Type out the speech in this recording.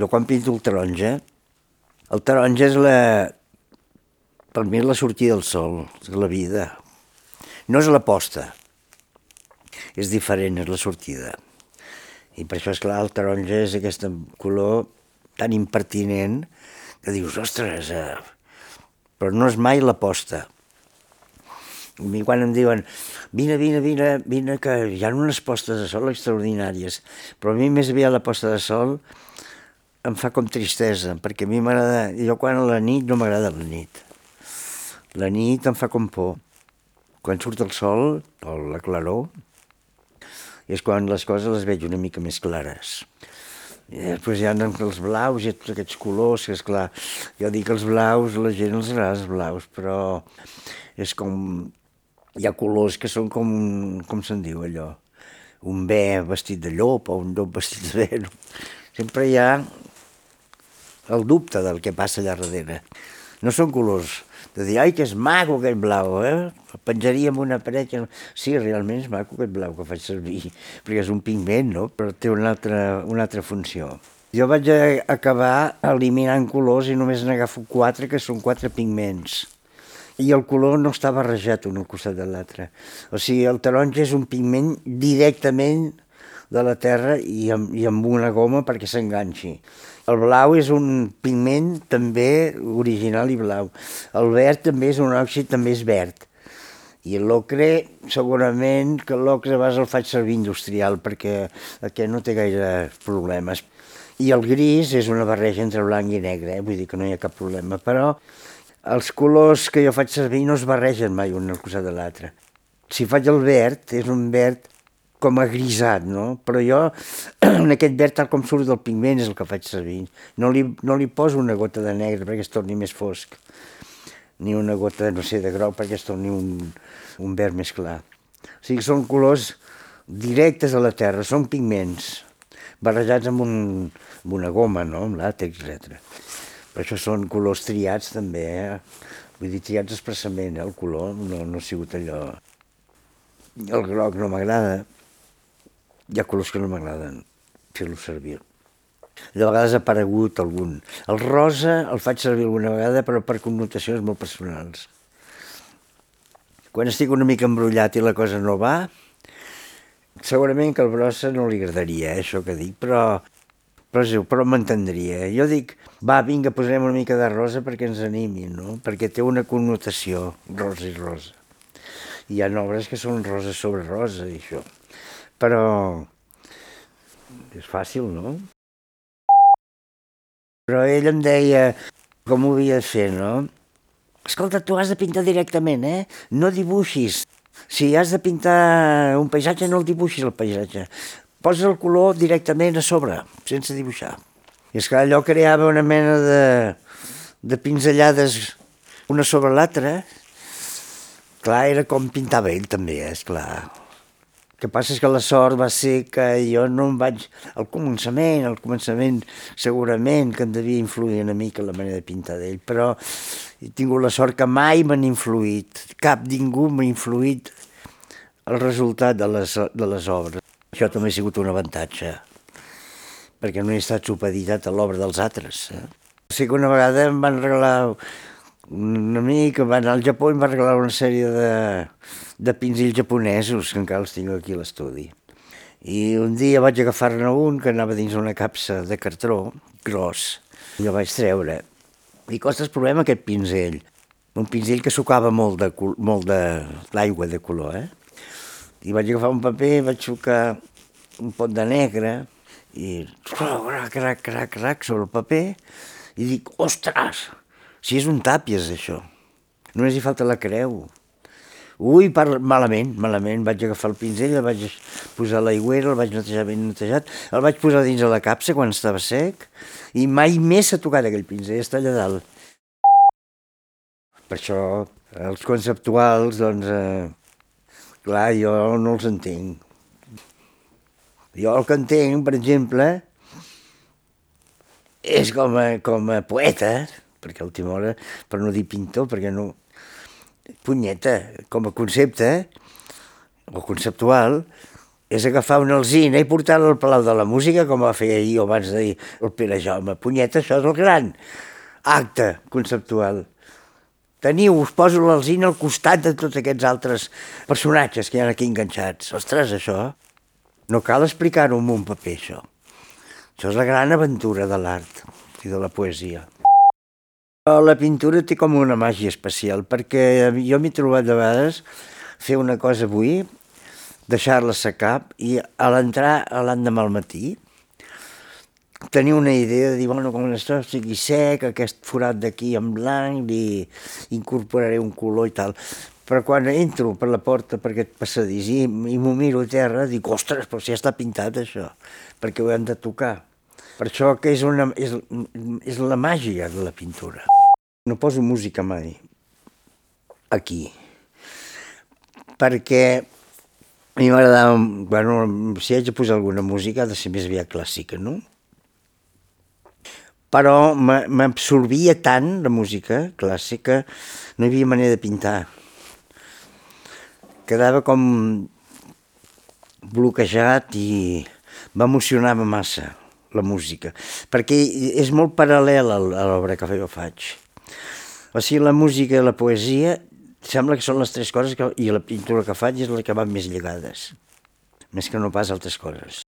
Jo quan pinto el taronja, el taronja és la... Per mi és la sortida del sol, és la vida. No és la posta. És diferent, és la sortida. I per això, és clar, el taronja és aquest color tan impertinent que dius, ostres, eh... però no és mai la posta. A mi quan em diuen, vine, vine, vine, vine, que hi ha unes postes de sol extraordinàries, però a mi més aviat la posta de sol em fa com tristesa, perquè a mi m'agrada, jo quan a la nit no m'agrada la nit. La nit em fa com por. Quan surt el sol, o la claror, és quan les coses les veig una mica més clares. I després hi ha els blaus i tots aquests colors, que és clar, jo dic els blaus, la gent els agrada els blaus, però és com... Hi ha colors que són com, com se'n diu allò, un bé vestit de llop o un llop vestit de bé. Sempre hi ha el dubte del que passa allà darrere. No són colors de dir, ai, que és maco aquest blau, eh? Penjaria en una paret que... Sí, realment és maco aquest blau que faig servir, perquè és un pigment, no? Però té una altra, una altra funció. Jo vaig acabar eliminant colors i només n'agafo quatre, que són quatre pigments. I el color no està barrejat un al costat de l'altre. O sigui, el taronja és un pigment directament de la terra i amb, i amb una goma perquè s'enganxi. El blau és un pigment també original i blau. El verd també és un òxid, també és verd. I l'ocre, segurament que l'ocre a el faig servir industrial perquè aquest no té gaire problemes. I el gris és una barreja entre blanc i negre, eh? vull dir que no hi ha cap problema. Però els colors que jo faig servir no es barregen mai un al costat de l'altre. Si faig el verd, és un verd com a grisat, no? Però jo, en aquest verd, tal com surt del pigment, és el que faig servir. No li, no li poso una gota de negre perquè es torni més fosc, ni una gota, no sé, de groc perquè es torni un, un verd més clar. O sigui, són colors directes a la terra, són pigments, barrejats amb, un, amb una goma, no?, amb làtex, etc. Per això són colors triats també, eh? Vull dir, triats expressament, eh? el color no, no ha sigut allò... El groc no m'agrada, hi ha colors que no m'agraden fer-lo servir. De vegades ha aparegut algun. El rosa el faig servir alguna vegada, però per connotacions molt personals. Quan estic una mica embrullat i la cosa no va, segurament que el brossa no li agradaria, eh, això que dic, però, però, però m'entendria. Jo dic, va, vinga, posarem una mica de rosa perquè ens animin, no? Perquè té una connotació, rosa i rosa. Hi ha obres que són rosa sobre rosa, i això però és fàcil, no? Però ell em deia com ho havia de fer, no? Escolta, tu has de pintar directament, eh? No dibuixis. Si has de pintar un paisatge, no el dibuixis, el paisatge. Posa el color directament a sobre, sense dibuixar. I és que allò creava una mena de, de pinzellades una sobre l'altra. Clar, era com pintava ell també, és clar que passa és que la sort va ser que jo no em vaig... Al començament, al començament segurament que em devia influir una mica la manera de pintar d'ell, però he tingut la sort que mai m'han influït, cap ningú m'ha influït el resultat de les, de les obres. Això també ha sigut un avantatge, perquè no he estat supeditat a l'obra dels altres. Eh? O sigui que una vegada em van regalar un amic va anar al Japó i va regalar una sèrie de, de pinzells japonesos, que encara els tinc aquí a l'estudi. I un dia vaig agafar-ne un que anava dins una capsa de cartró gros. I el vaig treure. I costa el problema aquest pinzell. Un pinzell que sucava molt de, molt de l'aigua de color, eh? I vaig agafar un paper, vaig sucar un pot de negre i crac, crac, crac, crac, sobre el paper i dic, ostres, si és un tàpies, això. Només hi falta la creu. Ui, per... malament, malament. Vaig agafar el pinzell, el vaig posar a l'aigüera, el vaig netejar ben netejat, el vaig posar dins de la capsa quan estava sec i mai més s'ha tocat aquell pinzell, està allà dalt. Per això, els conceptuals, doncs, eh, clar, jo no els entenc. Jo el que entenc, per exemple, és com a, com a poeta, perquè a última hora, per no dir pintor, perquè no, punyeta, com a concepte, o conceptual, és agafar una alzina i portar-la al Palau de la Música, com va fer ahir o abans d'ahir el Pere Jaume. Punyeta, això és el gran acte conceptual. Teniu, us poso l'alzina al costat de tots aquests altres personatges que hi ha aquí enganxats. Ostres, això, no cal explicar-ho amb un paper, això. Això és la gran aventura de l'art i de la poesia. La pintura té com una màgia especial, perquè jo m'he trobat de vegades fer una cosa avui, deixar-la secar i a l'entrar l'endemà al matí tenir una idea de dir, bueno, com això sigui sec, aquest forat d'aquí en blanc, li incorporaré un color i tal. Però quan entro per la porta per aquest passadís i, i m'ho miro a terra, dic, ostres, però si ja està pintat això, perquè ho hem de tocar. Per això que és, una, és, és la màgia de la pintura. No poso música mai aquí, perquè a mi m'agradava, bueno, si haig de posar alguna música ha de ser més aviat clàssica, no? Però m'absorbia tant la música clàssica, no hi havia manera de pintar. Quedava com bloquejat i m'emocionava massa la música, perquè és molt paral·lel a l'obra que jo faig. O sigui, la música i la poesia sembla que són les tres coses que, i la pintura que faig és la que van més lligades, més que no pas altres coses.